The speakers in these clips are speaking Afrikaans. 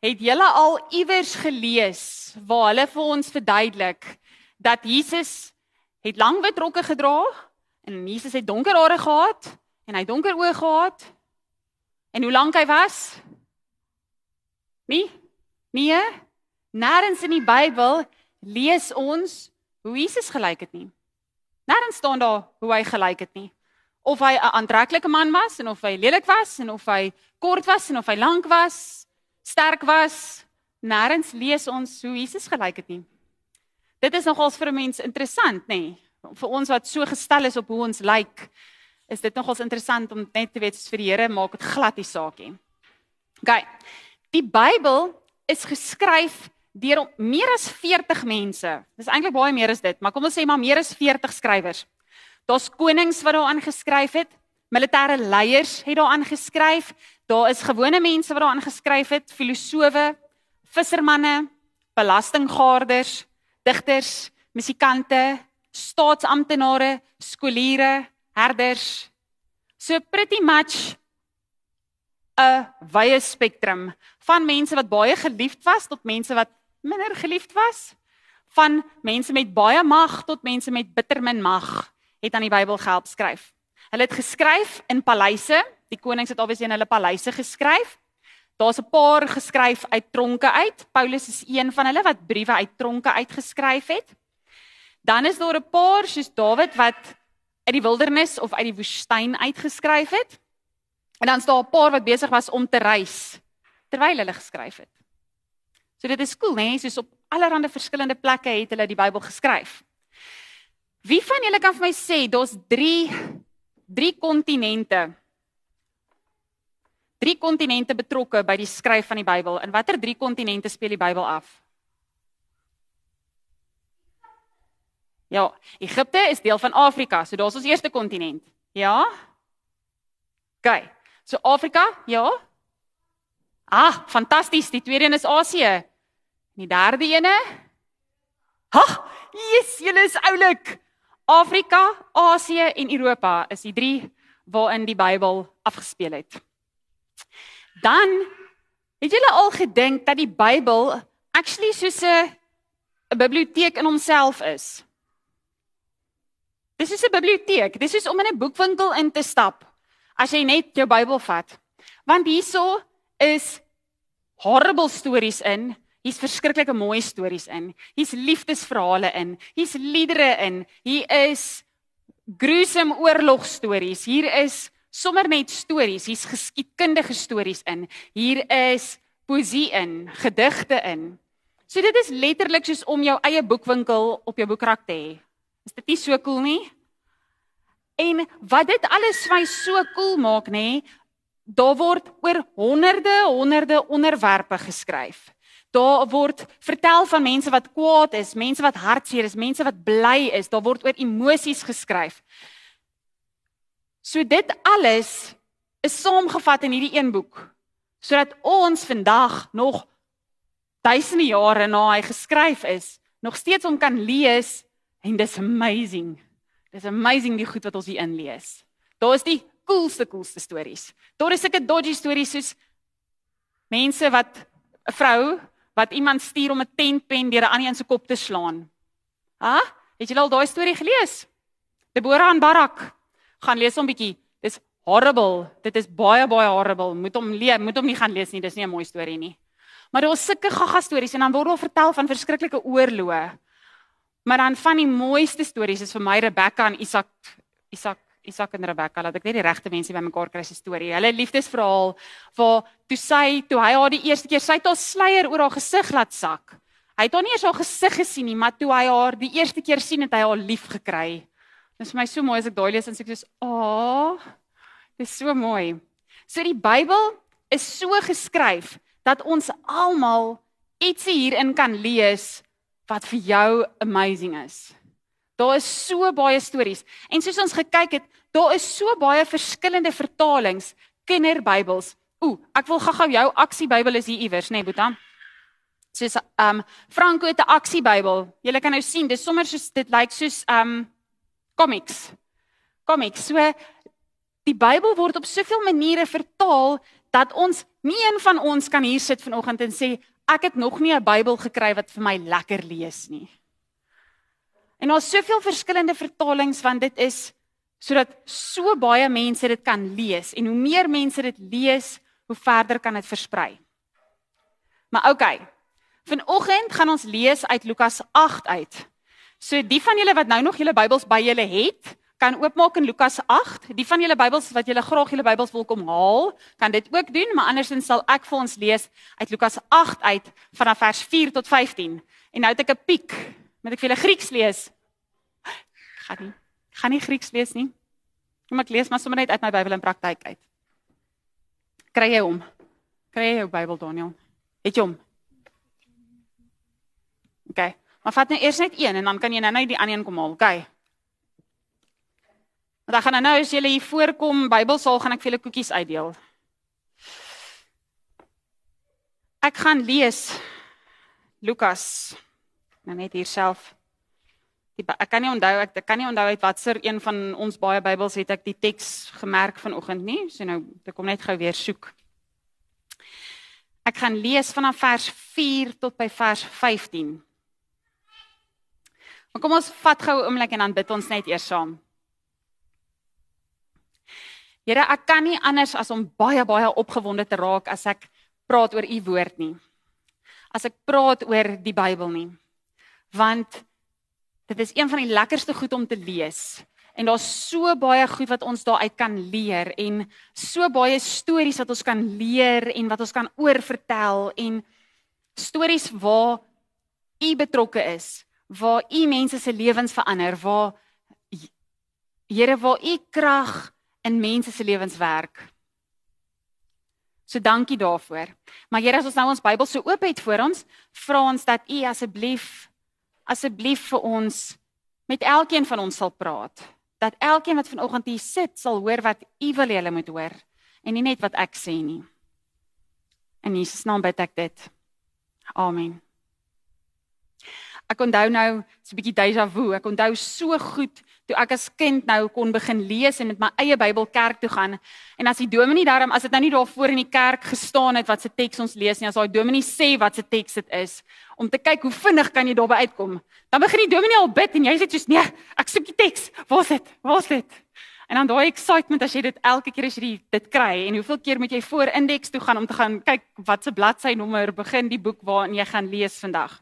Het julle al iewers gelees waar hulle vir ons verduidelik dat Jesus het lang wit rokke gedra en Jesus het donker hare gehad en hy donker oë gehad? En hoe lank hy was? Nee? Nee? Nêrens in die Bybel lees ons hoe Jesus gelyk het nie. Nêrens staan daar hoe hy gelyk het nie. Of hy 'n aantreklike man was en of hy lelik was en of hy kort was en of hy lank was sterk was. Nêrens lees ons hoe Jesus gelyk het nie. Dit is nogals vir 'n mens interessant, nê? Nee? Vir ons wat so gestel is op hoe ons lyk, is dit nogals interessant om net te weet vir die Here maak dit glad die saakie. OK. Die Bybel is geskryf deur meer as 40 mense. Dis eintlik baie meer as dit, maar kom ons sê maar meer as 40 skrywers. Daar's konings wat daaraan geskryf het, militêre leiers het daaraan geskryf, Daar is gewone mense wat daaraan geskryf het, filosowe, vissermanne, belastinggarders, digters, musikante, staatsamptenare, skooliere, herders. So pretty much 'n wye spektrum van mense wat baie geliefd was tot mense wat minder geliefd was, van mense met baie mag tot mense met bitter min mag, het aan die Bybel gehelp skryf. Hulle het geskryf in paleise Die konings het obviously in hulle paleise geskryf. Daar's 'n paar geskryf uit tronke uit. Paulus is een van hulle wat briewe uit tronke uitgeskryf het. Dan is daar 'n paar soos Dawid wat uit die wildernis of uit die woestyn uitgeskryf het. En dan's daar 'n paar wat besig was om te reis terwyl hulle geskryf het. So dit is cool, né? Nee? Soos op allerlei verskillende plekke het hulle die Bybel geskryf. Wie van julle kan vir my sê daar's 3 3 kontinente drie kontinente betrokke by die skryf van die Bybel. En watter drie kontinente speel die Bybel af? Ja, Egipte is deel van Afrika, so daar's ons eerste kontinent. Ja? OK. So Afrika, ja? Ah, fantasties. Die tweede een is Asië. Die derde ene? Ha! Yes, julle is oulik. Afrika, Asië en Europa is die drie waarin die Bybel afgespeel het. Dan het julle al gedink dat die Bybel actually soos 'n 'n biblioteek in homself is. Dis is 'n biblioteek. Dis is om in 'n boekwinkel in te stap as jy net jou Bybel vat. Want hierso is horrible stories in. Hier's verskriklike mooi stories in. Hier's liefdesverhale in. Hier's liedere in. Hier is gruesome oorlogstories. Hier is sommer net stories, hier's geskiedkundige stories in. Hier is poesie in, gedigte in. So dit is letterlik soos om jou eie boekwinkel op jou boekrak te hê. Is dit nie so cool nie? En wat dit alles vir my so cool maak nê, daar word oor honderde, honderde onderwerpe geskryf. Daar word vertel van mense wat kwaad is, mense wat hartseer is, mense wat bly is. Daar word oor emosies geskryf. So dit alles is saamgevat in hierdie een boek sodat ons vandag nog duisende jare na hy geskryf is, nog steeds hom kan lees en dis amazing. Dis amazing die goed wat ons hier inlees. Daar is die coolste coolste stories. Daar is sulke dodgy stories soos mense wat 'n vrou wat iemand stuur om 'n tentpen deur 'n ander een se kop te slaan. Ha? Het jy al daai storie gelees? Deborah en Barak gaan lees hom bietjie. Dis horrible. Dit is baie baie horrible. Moet hom lees, moet hom nie gaan lees nie. Dis nie 'n mooi storie nie. Maar daar is sulke gaga stories en dan word daar vertel van verskriklike oorloë. Maar dan van die mooiste stories is vir my Rebekka en Isak Isak Isak en Rebekka. Laat ek net die regte mense bymekaar kry se storie. Hulle liefdesverhaal waar toe sy toe hy haar die eerste keer sy het haar sluier oor haar gesig laat sak. Hy het haar nie eens haar gesig gesien nie, maar toe hy haar die eerste keer sien het hy haar lief gekry. Dit is vir my so mooi as ek daai lees en sê ek soos, "Ag, dit is so mooi." So die Bybel is so geskryf dat ons almal ietsie hierin kan lees wat vir jou amazing is. Daar is so baie stories en soos ons gekyk het, daar is so baie verskillende vertalings, kinderbybels. Ooh, ek wil gou-gou jou aksiebybel is hier iewers, nê, nee, Boeta? Soos um Franco het 'n aksiebybel. Jy kan nou sien, dis sommer soos dit lyk soos um comics. Comics. So die Bybel word op soveel maniere vertaal dat ons nie een van ons kan hier sit vanoggend en sê ek het nog nie 'n Bybel gekry wat vir my lekker lees nie. En daar's soveel verskillende vertalings want dit is sodat so baie mense dit kan lees en hoe meer mense dit lees, hoe verder kan dit versprei. Maar okay. Vanoggend gaan ons lees uit Lukas 8 uit. So die van julle wat nou nog julle Bybels by julle het, kan oopmaak in Lukas 8. Die van julle Bybels wat julle graag julle Bybels wil kom haal, kan dit ook doen, maar andersins sal ek vir ons lees uit Lukas 8 uit vanaf vers 4 tot 15. En nou het ek 'n piek. Moet ek vir julle Grieks lees? Gaan nie. Gaan nie Grieks lees nie. Kom ek lees maar sommer net uit my Bybel in praktyk uit. Kry jy hom? Kry jy jou Bybel Daniel? Het jy hom? OK. Maar vat net eers net een en dan kan jy nou net die ander een kom haal. OK. Want dan gaan nou as julle hier voorkom Bybelsaal gaan ek vir julle koekies uitdeel. Ek gaan lees Lukas nou net hier self. Die, ek kan nie onthou ek, ek kan nie onthou uit watter een van ons baie Bybels het ek die teks gemerk vanoggend nie. So nou ek kom net gou weer soek. Ek gaan lees vanaf vers 4 tot by vers 15. Maar kom ons vat gou 'n oomblik en dan bid ons net eers saam. Here, ek kan nie anders as om baie baie opgewonde te raak as ek praat oor u woord nie. As ek praat oor die Bybel nie. Want dit is een van die lekkerste goed om te lees. En daar's so baie goed wat ons daaruit kan leer en so baie stories wat ons kan leer en wat ons kan oorvertel en stories waar u betrokke is, waar u mense se lewens verander, waar Here waar u krag in mense se lewens werk. So dankie daarvoor. Maar Here, as ons nou ons Bybel so oop het voor ons, vra ons dat U asseblief asseblief vir ons met elkeen van ons sal praat. Dat elkeen wat vanoggend hier sit sal hoor wat U wil hê hulle moet hoor en nie net wat ek sê nie. In Jesus naam bid ek dit. Amen. Ek onthou nou so 'n bietjie déjà vu. Ek onthou so goed toe ek as kind nou kon begin lees en met my eie Bybel kerk toe gaan en as die dominee daarom as dit nou nie daar voor in die kerk gestaan het wat se teks ons lees nie as daai dominee sê wat se teks dit is om te kyk hoe vinnig kan jy daarby uitkom dan begin die dominee al bid en jy sê soos nee ek soek die teks. Waar is dit? Waar is dit? En dan daai excitement as jy dit elke keer as jy dit kry en hoeveel keer moet jy voor indeks toe gaan om te gaan kyk wat se bladsy nommer begin die boek waarin jy gaan lees vandag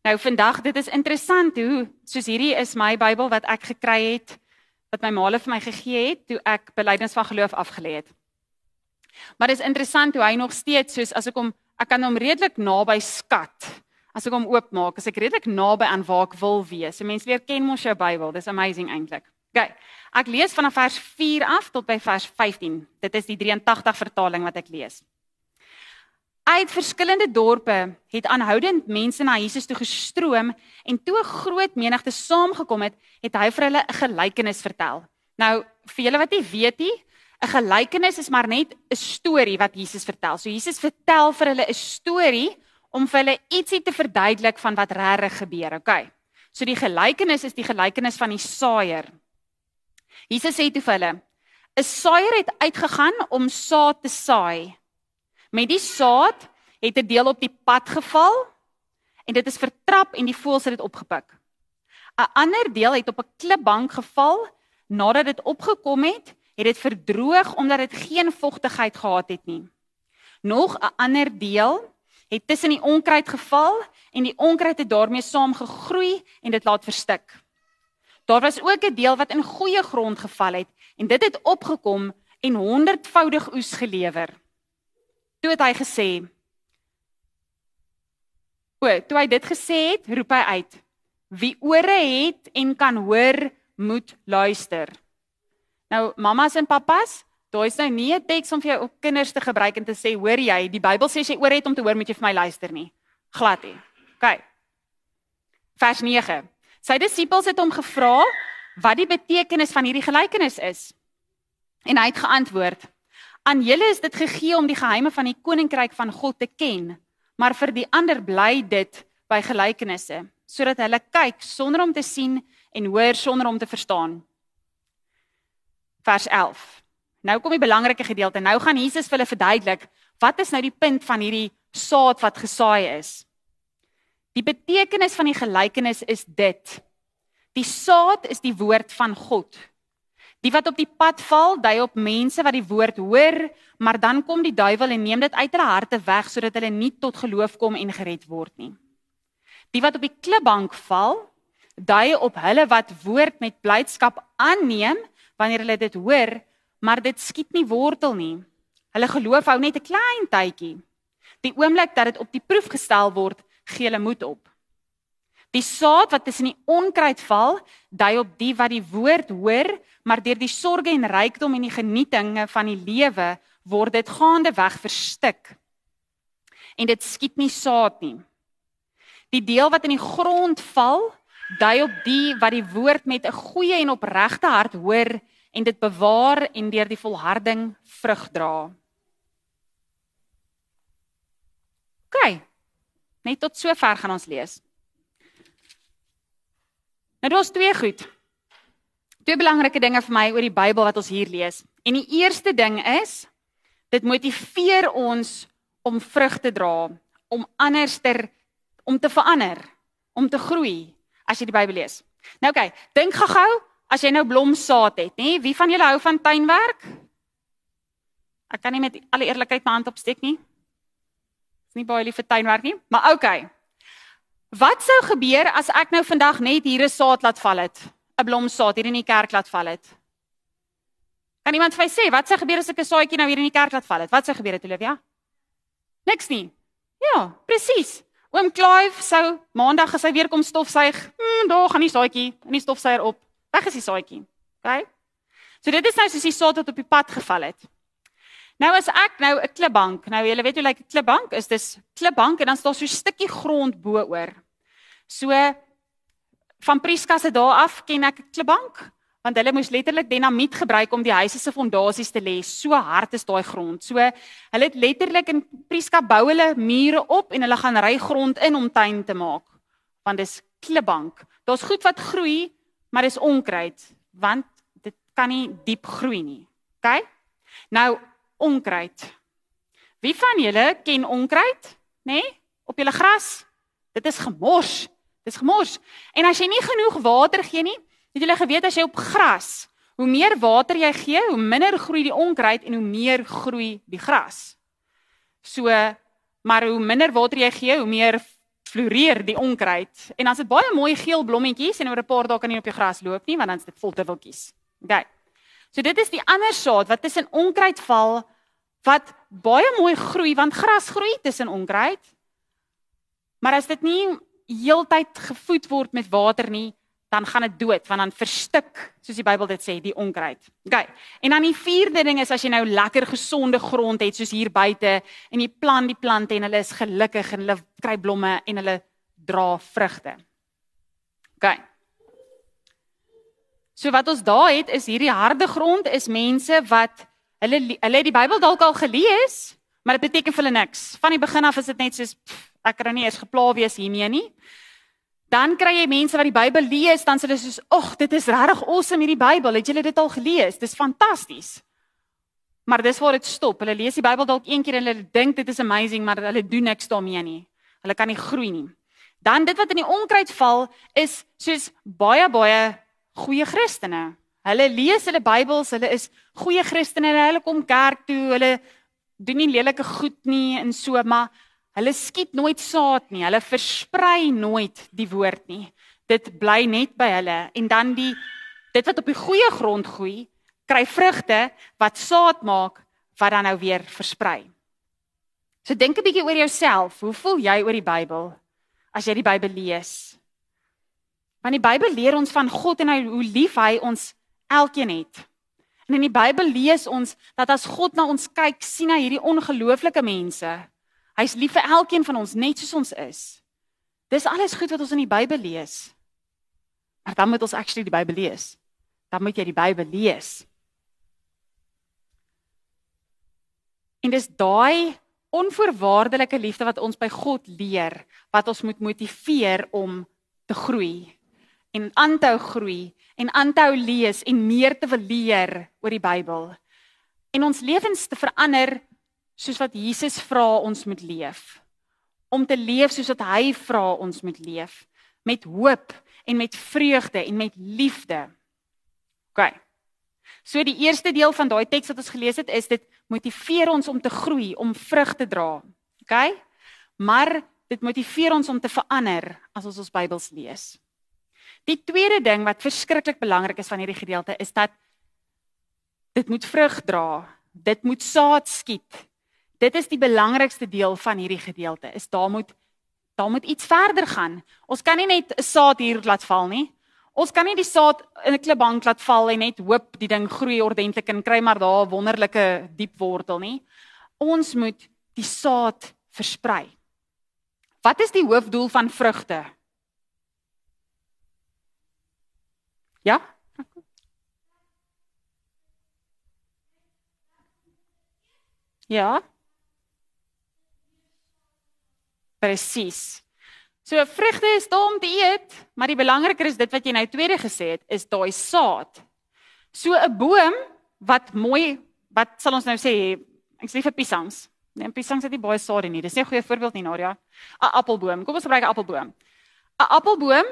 Nou vandag, dit is interessant hoe soos hierdie is my Bybel wat ek gekry het wat my maale vir my gegee het toe ek belydenis van geloof afgelê het. Maar dit is interessant hoe hy nog steeds soos as ek hom ek kan hom redelik naby skat. As ek hom oopmaak, is ek redelik naby aan waar ek wil wees. So mense leer ken mos jou Bybel. Dis amazing eintlik. OK. Ek lees vanaf vers 4 af tot by vers 15. Dit is die 83 vertaling wat ek lees. Uit verskillende dorpe het aanhoudend mense na Jesus toe gestroom en toe 'n groot menigte saamgekom het, het hy vir hulle 'n gelykenis vertel. Nou, vir julle wat nie weet nie, 'n gelykenis is maar net 'n storie wat Jesus vertel. So Jesus vertel vir hulle 'n storie om vir hulle ietsie te verduidelik van wat regtig gebeur, okay? So die gelykenis is die gelykenis van die saaier. Jesus sê toe vir hulle: 'n Saaier het uitgegaan om saad te saai. Met die saad het 'n deel op die pad geval en dit is vertrap en die voëls het dit opgepik. 'n Ander deel het op 'n klipbank geval. Nadat dit opgekom het, het dit verdroog omdat dit geen vogtigheid gehad het nie. Nog 'n ander deel het tussen die onkruid geval en die onkruid het daarmee saam gegroei en dit laat verstik. Daar was ook 'n deel wat in goeie grond geval het en dit het opgekom en honderdvoudig oes gelewer. Toe het hy gesê: O, toe hy dit gesê het, roep hy uit: Wie ore het en kan hoor, moet luister. Nou, mamas en pappas, daai is nou nie 'n teks om vir jou kinders te gebruik en te sê, hoor jy, die Bybel sê jy ore het om te hoor, moet jy vir my luister nie. Glad nie. OK. Vers 9. Sy disippels het hom gevra wat die betekenis van hierdie gelykenis is. En hy het geantwoord: Aan julle is dit gegee om die geheime van die koninkryk van God te ken, maar vir die ander bly dit by gelykenisse, sodat hulle kyk sonder om te sien en hoor sonder om te verstaan. Vers 11. Nou kom die belangrike gedeelte. Nou gaan Jesus vir hulle verduidelik wat is nou die punt van hierdie saad wat gesaai is. Die betekenis van die gelykenis is dit. Die saad is die woord van God. Die wat op die pad val, dui op mense wat die woord hoor, maar dan kom die duiwel en neem dit uit hulle harte weg sodat hulle nie tot geloof kom en gered word nie. Die wat op die klipbank val, dui op hulle wat woord met blydskap aanneem wanneer hulle dit hoor, maar dit skiet nie wortel nie. Hulle geloof hou net 'n klein tydjie. Die oomblik dat dit op die proef gestel word, gee hulle moed op. Die saad wat tussen die onkruid val, dui op die wat die woord hoor, maar deur die sorges en rykdom en die genietinge van die lewe word dit gaandeweg verstik. En dit skiet nie saad nie. Die deel wat in die grond val, dui op die wat die woord met 'n goeie en opregte hart hoor en dit bewaar en deur die volharding vrug dra. OK. Net tot sover gaan ons lees. Nou daar's twee goed. Twee belangrike dinge vir my oor die Bybel wat ons hier lees. En die eerste ding is dit motiveer ons om vrug te dra, om anderster om te verander, om te groei as jy die Bybel lees. Nou oké, okay, dink gou-gou as jy nou blomsaad het, nê? Wie van julle hou van tuinwerk? Ek kan nie met alle eerlikheid my hand opsteek nie. Is nie baie lief vir tuinwerk nie, maar oké. Okay. Wat sou gebeur as ek nou vandag net hier 'n saad laat val het? 'n Blomsaad hier in die kerk laat val het? Kan iemand vir my sê wat sou gebeur as ek 'n saadjie nou hier in die kerk laat val het? Wat sou gebeur het, Olivia? Niks nie. Ja, presies. Oom Clive sou maandag as hy weer kom stofsuig, hmm, daar gaan die saadjie in die stofsuier op. Weg is die saadjie. OK? So dit is nou soos die saad wat op die pad geval het. Nou as ek nou 'n klipbank, nou julle weet hoe lyk 'n klipbank? Is dis klipbank en dan staan so 'n stukkie grond bo-oor. So van Prieskasse daar af ken ek 'n klipbank want hulle moes letterlik dinamiet gebruik om die huise se fondasies te lê. So hard is daai grond. So hulle het letterlik in Prieska bou hulle mure op en hulle gaan ry grond in om tuin te maak. Want dis klipbank. Daar's goed wat groei, maar dis onkruid want dit kan nie diep groei nie. OK? Nou onkruid. Wie van julle ken onkruid? Nê? Nee? Op julle gras? Dit is gemors. Dis gemors. En as jy nie genoeg water gee nie, Het julle geweet as jy op gras, hoe meer water jy gee, hoe minder groei die onkruid en hoe meer groei die gras. So, maar hoe minder water jy gee, hoe meer floreer die onkruid. En as dit baie mooi geel blommetjies en oor 'n paar dae kan jy op jou gras loop nie, want dan is dit vol dubbeltjies. OK. So dit is die ander saad wat tussen onkruid val wat baie mooi groei want gras groei tussen onkruid. Maar as dit nie heeltyd gevoed word met water nie, dan gaan dit dood want dan verstik soos die Bybel dit sê die onkruid. OK. En dan die vierde ding is as jy nou lekker gesonde grond het soos hier buite en jy plant die plante en hulle is gelukkig en hulle kry blomme en hulle dra vrugte. OK. So wat ons daar het is hierdie harde grond is mense wat hulle hulle die Bybel dalk al gelees, maar dit beteken vir hulle niks. Van die begin af is dit net soos pff, ek kan nou nie eens gepla wees hiermee nie. Dan kry jy mense wat die Bybel lees, dan sê hulle soos, "Ag, dit is regtig awesome hierdie Bybel. Het julle dit al gelees? Dis fantasties." Maar dis waar dit stop. Hulle lees die Bybel dalk een keer en hulle dink dit is amazing, maar hulle doen niks daarmee nie. Hulle kan nie groei nie. Dan dit wat in die onkruid val is soos baie baie goeie Christene. Hulle lees hulle Bybels, hulle is goeie Christene, hulle kom kerk toe, hulle doen nie lelike goed nie en so, maar Hulle skiet nooit saad nie. Hulle versprei nooit die woord nie. Dit bly net by hulle en dan die dit wat op die goeie grond groei, kry vrugte wat saad maak wat dan nou weer versprei. So dink 'n bietjie oor jouself. Hoe voel jy oor die Bybel as jy die Bybel lees? Want die Bybel leer ons van God en hy, hoe lief hy ons elkeen het. En in die Bybel lees ons dat as God na ons kyk, sien hy hierdie ongelooflike mense Hy's lief vir elkeen van ons net soos ons is. Dis alles goed wat ons in die Bybel lees. Maar dan moet ons actually die Bybel lees. Dan moet jy die Bybel lees. En dis daai onvoorwaardelike liefde wat ons by God leer wat ons moet motiveer om te groei en aanhou groei en aanhou lees en meer te wil leer oor die Bybel. en ons lewens te verander soos wat Jesus vra ons moet leef. Om te leef soos wat hy vra ons moet leef, met hoop en met vreugde en met liefde. OK. So die eerste deel van daai teks wat ons gelees het is dit motiveer ons om te groei, om vrug te dra. OK? Maar dit motiveer ons om te verander as ons ons Bybels lees. Die tweede ding wat verskriklik belangrik is van hierdie gedeelte is dat dit moet vrug dra. Dit moet saad skiet. Dit is die belangrikste deel van hierdie gedeelte. Is daar moet daar moet iets verder gaan. Ons kan nie net 'n saad hier laat val nie. Ons kan nie die saad in 'n klipbank laat val en net hoop die ding groei ordentlik en kry maar daar 'n wonderlike diep wortel nie. Ons moet die saad versprei. Wat is die hoofdoel van vrugte? Ja? Ja. Presies. So vrugte is daar om te eet, maar die belangriker is dit wat jy nou tweede gesê het, is daai saad. So 'n boom wat mooi, wat sal ons nou sê, ek sê vir piesangs. Nee, piesangs het nie baie saad nie. Dis nie 'n goeie voorbeeld nie, Nadia. 'n Appelboom. Kom ons gebruik 'n appelboom. 'n Appelboom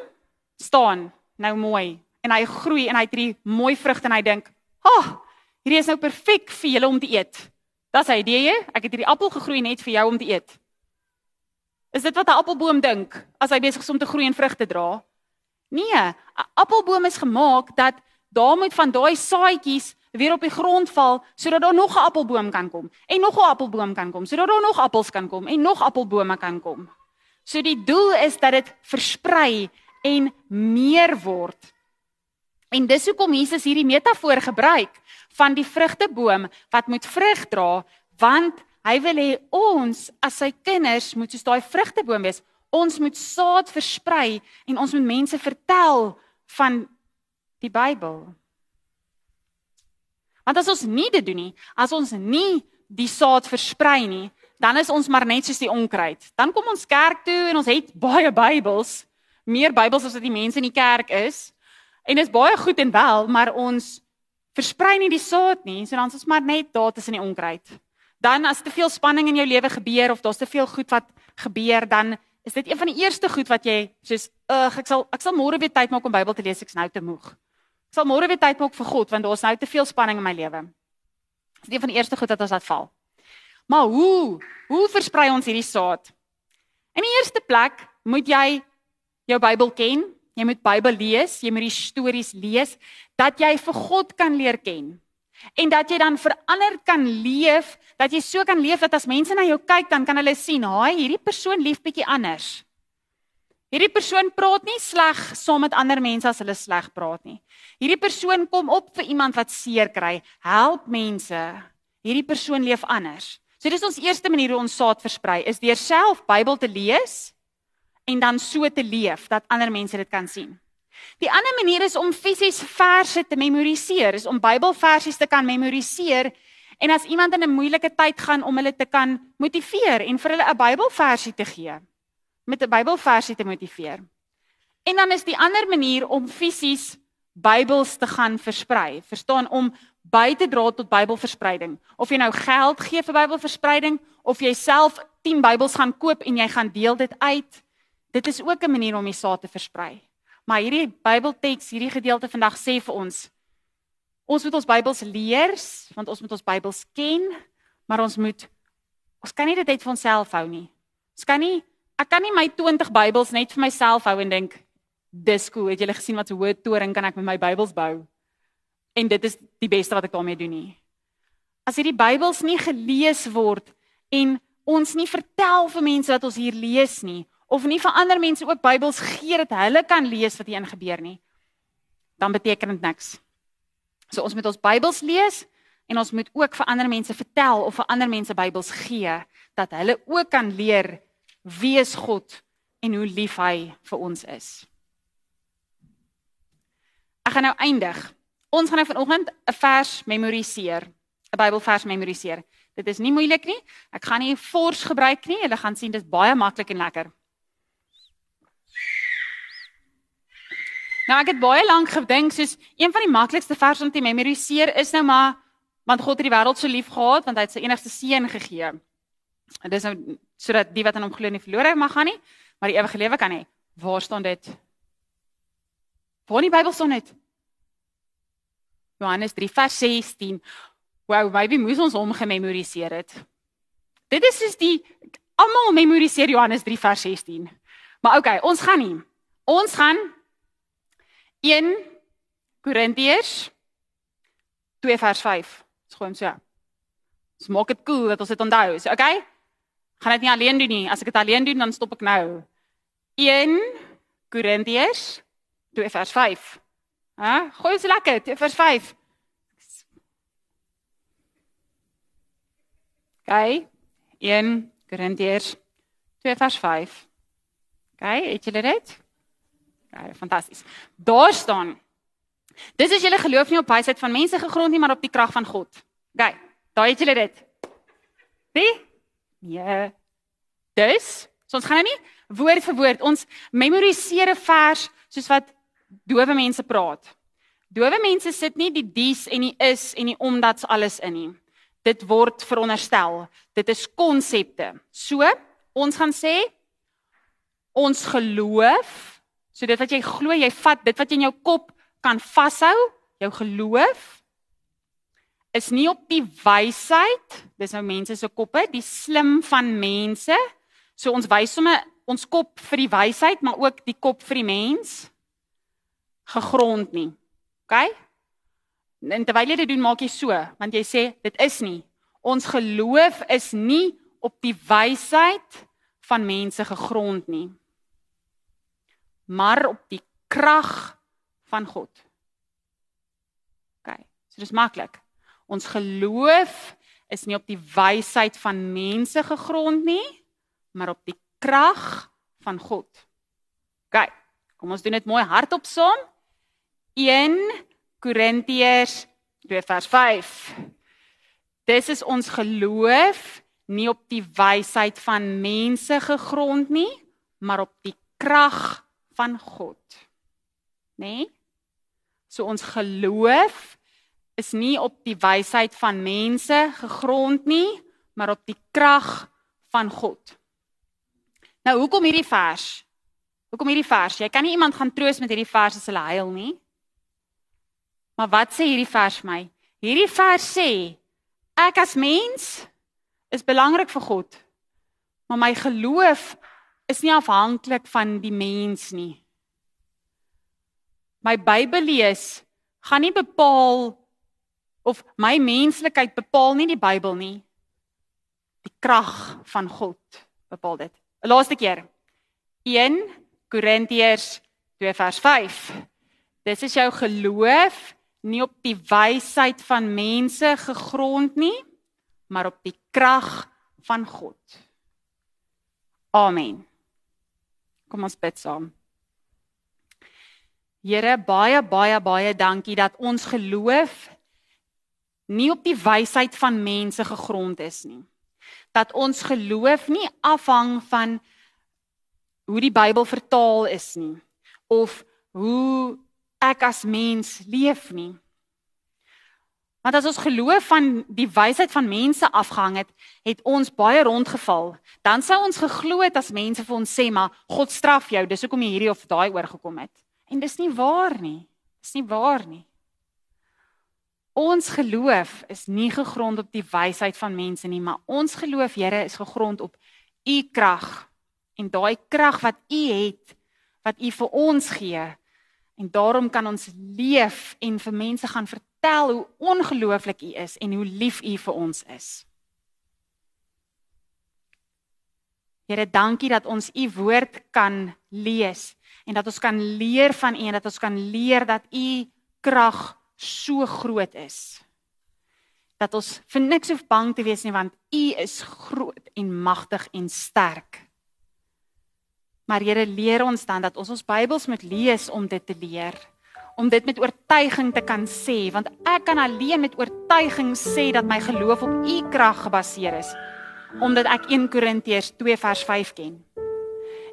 staan nou mooi en hy groei en hy het hierdie mooi vrugte en hy dink, "Ag, oh, hierdie is nou perfek vir julle om te eet." Dis hy, idee, ek het hierdie appel gegroei net vir jou om te eet. Is dit wat 'n appelboom dink as hy besig is om te groei en vrugte dra? Nee, 'n appelboom is gemaak dat daar moet van daai saadjies weer op die grond val sodat daar nog 'n appelboom kan kom en nog 'n appelboom kan kom sodat daar nog appels kan kom en nog appelbome kan kom. So die doel is dat dit versprei en meer word. En dis hoekom Jesus hierdie metafoor gebruik van die vrugteboom wat moet vrug dra want Hy wil hê ons as sy kinders moet soos daai vrugteboom wees. Ons moet saad versprei en ons moet mense vertel van die Bybel. Want as ons nie dit doen nie, as ons nie die saad versprei nie, dan is ons maar net soos die onkruid. Dan kom ons kerk toe en ons het baie Bybels, meer Bybels as wat die mense in die kerk is. En dit is baie goed en wel, maar ons versprei nie die saad nie, so dan is ons maar net daar tussen die onkruid dan as te veel spanning in jou lewe gebeur of daar's te veel goed wat gebeur, dan is dit een van die eerste goed wat jy soos ag ek sal ek sal môre weer tyd maak om Bybel te lees, ek's nou te moeg. Ek sal môre weer tyd maak vir God want daar's nou te veel spanning in my lewe. Dis een van die eerste goed wat ons laat val. Maar hoe? Hoe versprei ons hierdie saad? In die eerste plek moet jy jou Bybel ken. Jy moet Bybel lees, jy moet die stories lees dat jy vir God kan leer ken en dat jy dan verander kan leef, dat jy so kan leef dat as mense na jou kyk, dan kan hulle sien, "Haai, hierdie persoon lief bietjie anders." Hierdie persoon praat nie sleg saam met ander mense as hulle sleg praat nie. Hierdie persoon kom op vir iemand wat seer kry, help mense. Hierdie persoon leef anders. So dis ons eerste manier hoe ons saad versprei, is deur self Bybel te lees en dan so te leef dat ander mense dit kan sien. Die ander manier is om fisies verse te memoriseer, is om Bybelversies te kan memoriseer en as iemand in 'n moeilike tyd gaan om hulle te kan motiveer en vir hulle 'n Bybelversie te gee. Met 'n Bybelversie te motiveer. En dan is die ander manier om fisies Bybels te gaan versprei. Verstaan om by te dra tot Bybelverspreiding. Of jy nou geld gee vir Bybelverspreiding of jy self 10 Bybels gaan koop en jy gaan deel dit uit. Dit is ook 'n manier om die saad te versprei. Maar hierdie Bybelteks, hierdie gedeelte vandag sê vir ons ons moet ons Bybels leer, want ons moet ons Bybels ken, maar ons moet ons kan nie dit net vir onsself hou nie. Ons kan nie ek kan nie my 20 Bybels net vir myself hou en dink dis cool. Het julle gesien wat so hoë toring kan ek met my Bybels bou? En dit is die beste wat ek daarmee doen nie. As hierdie Bybels nie gelees word en ons nie vertel vir mense dat ons hier lees nie, of nie vir ander mense ook Bybels gee dat hulle kan lees wat hier gebeur nie, dan beteken dit niks. So ons moet ons Bybels lees en ons moet ook vir ander mense vertel of vir ander mense Bybels gee dat hulle ook kan leer wie is God en hoe lief hy vir ons is. Ek gaan nou eindig. Ons gaan nou vanoggend 'n vers memoriseer, 'n Bybelvers memoriseer. Dit is nie moeilik nie. Ek gaan nie fors gebruik nie. Julle gaan sien dit is baie maklik en lekker. Nou ek het baie lank gedink soos een van die maklikste verse om te memoriseer is nou maar Want God het die wêreld so lief gehad want hy het sy enigste seun gegee. En dis nou sodat die wat aan hom glo nie verlore mag gaan nie, maar die ewige lewe kan hê. Waar staan dit? Waar in die Bybel staan dit? Johannes 3 vers 16. Wow, maybe moes ons hom gememoriseer het. Dit is soos die almal memoriseer Johannes 3 vers 16. Maar okay, ons gaan nie. Ons gaan 1 Korintiërs 2 vers 5. Dis gewoon so. Ons maak dit cool dat ons dit onthou. So okay. Gaan dit nie alleen doen nie. As ek dit alleen doen, dan stop ek nou. 1 Korintiërs 2 vers 5. Hæ? Gooi dit lekker, 2 vers 5. Okay. 1 Korintiërs 2 vers 5. Okay, het julle dit? Ja, fantasties. Daar staan Dis is julle geloof nie op wysheid van mense gegrond nie, maar op die krag van God. OK, daai het julle dit. Nee? Nee. Dis, so ons gaan nou nie woord vir woord ons memoriseer 'n vers soos wat dowe mense praat. Dowe mense sit nie die dies en die is en die omdat's alles in nie. Dit word veronderstel. Dit is konsepte. So, ons gaan sê ons geloof, so dit wat jy glo, jy vat dit wat in jou kop kan vashou, jou geloof is nie op die wysheid, dis nou mense se koppe, die slim van mense. So ons wys sommer ons kop vir die wysheid, maar ook die kop vir die mens gegrond nie. OK? En terwyl jy dit doen, maak jy so, want jy sê dit is nie. Ons geloof is nie op die wysheid van mense gegrond nie. Maar op die krag van God. OK. So dis maklik. Ons geloof is nie op die wysheid van mense gegrond nie, maar op die krag van God. OK. Kom ons doen dit mooi hardop saam. 1 Korintiërs 2 vers 5. Dis is ons geloof nie op die wysheid van mense gegrond nie, maar op die krag van God. Né? Nee? So ons geloof is nie op die wysheid van mense gegrond nie, maar op die krag van God. Nou hoekom hierdie vers? Hoekom hierdie vers? Jy kan nie iemand gaan troos met hierdie vers as hulle huil nie. Maar wat sê hierdie vers my? Hierdie vers sê ek as mens is belangrik vir God. Maar my geloof is nie afhanklik van die mens nie my Bybel lees gaan nie bepaal of my menslikheid bepaal nie die Bybel nie. Die krag van God bepaal dit. 'n Laaste keer. 1 Korintiërs 2 vers 5. Dis is jou geloof nie op die wysheid van mense gegrond nie, maar op die krag van God. Amen. Kom ons bid saam. Here, baie baie baie dankie dat ons geloof nie op die wysheid van mense gegrond is nie. Dat ons geloof nie afhang van hoe die Bybel vertaal is nie of hoe ek as mens leef nie. Want as ons geloof van die wysheid van mense afgehang het, het ons baie rondgeval. Dan sou ons geglo het as mense vir ons sê maar God straf jou, dis hoekom jy hierdie of daai oorgekom het. En dis nie waar nie. Dis nie waar nie. Ons geloof is nie gegrond op die wysheid van mense nie, maar ons geloof, Here, is gegrond op u krag. En daai krag wat u het, wat u vir ons gee. En daarom kan ons leef en vir mense gaan vertel hoe ongelooflik u is en hoe lief u vir ons is. Here, dankie dat ons u woord kan lees en dat ons kan leer van U en dat ons kan leer dat U krag so groot is. Dat ons vir niks hoef bang te wees nie want U is groot en magtig en sterk. Maar Here leer ons dan dat ons ons Bybels moet lees om dit te leer, om dit met oortuiging te kan sê want ek kan alleen met oortuiging sê dat my geloof op U krag gebaseer is omdat ek 1 Korintiërs 2 vers 5 ken.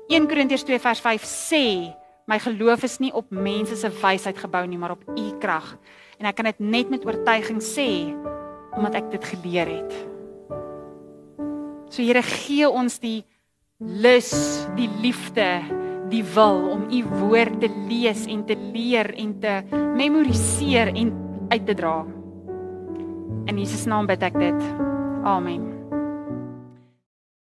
1 Korintiërs 2 vers 5 sê my geloof is nie op mense se wysheid gebou nie, maar op u krag. En ek kan dit net met oortuiging sê omdat ek dit geleer het. So Here gee ons die lus, die liefde, die wil om u woord te lees en te leer en te memoriseer en uit te dra. In Jesus naam bid ek dit. Amen.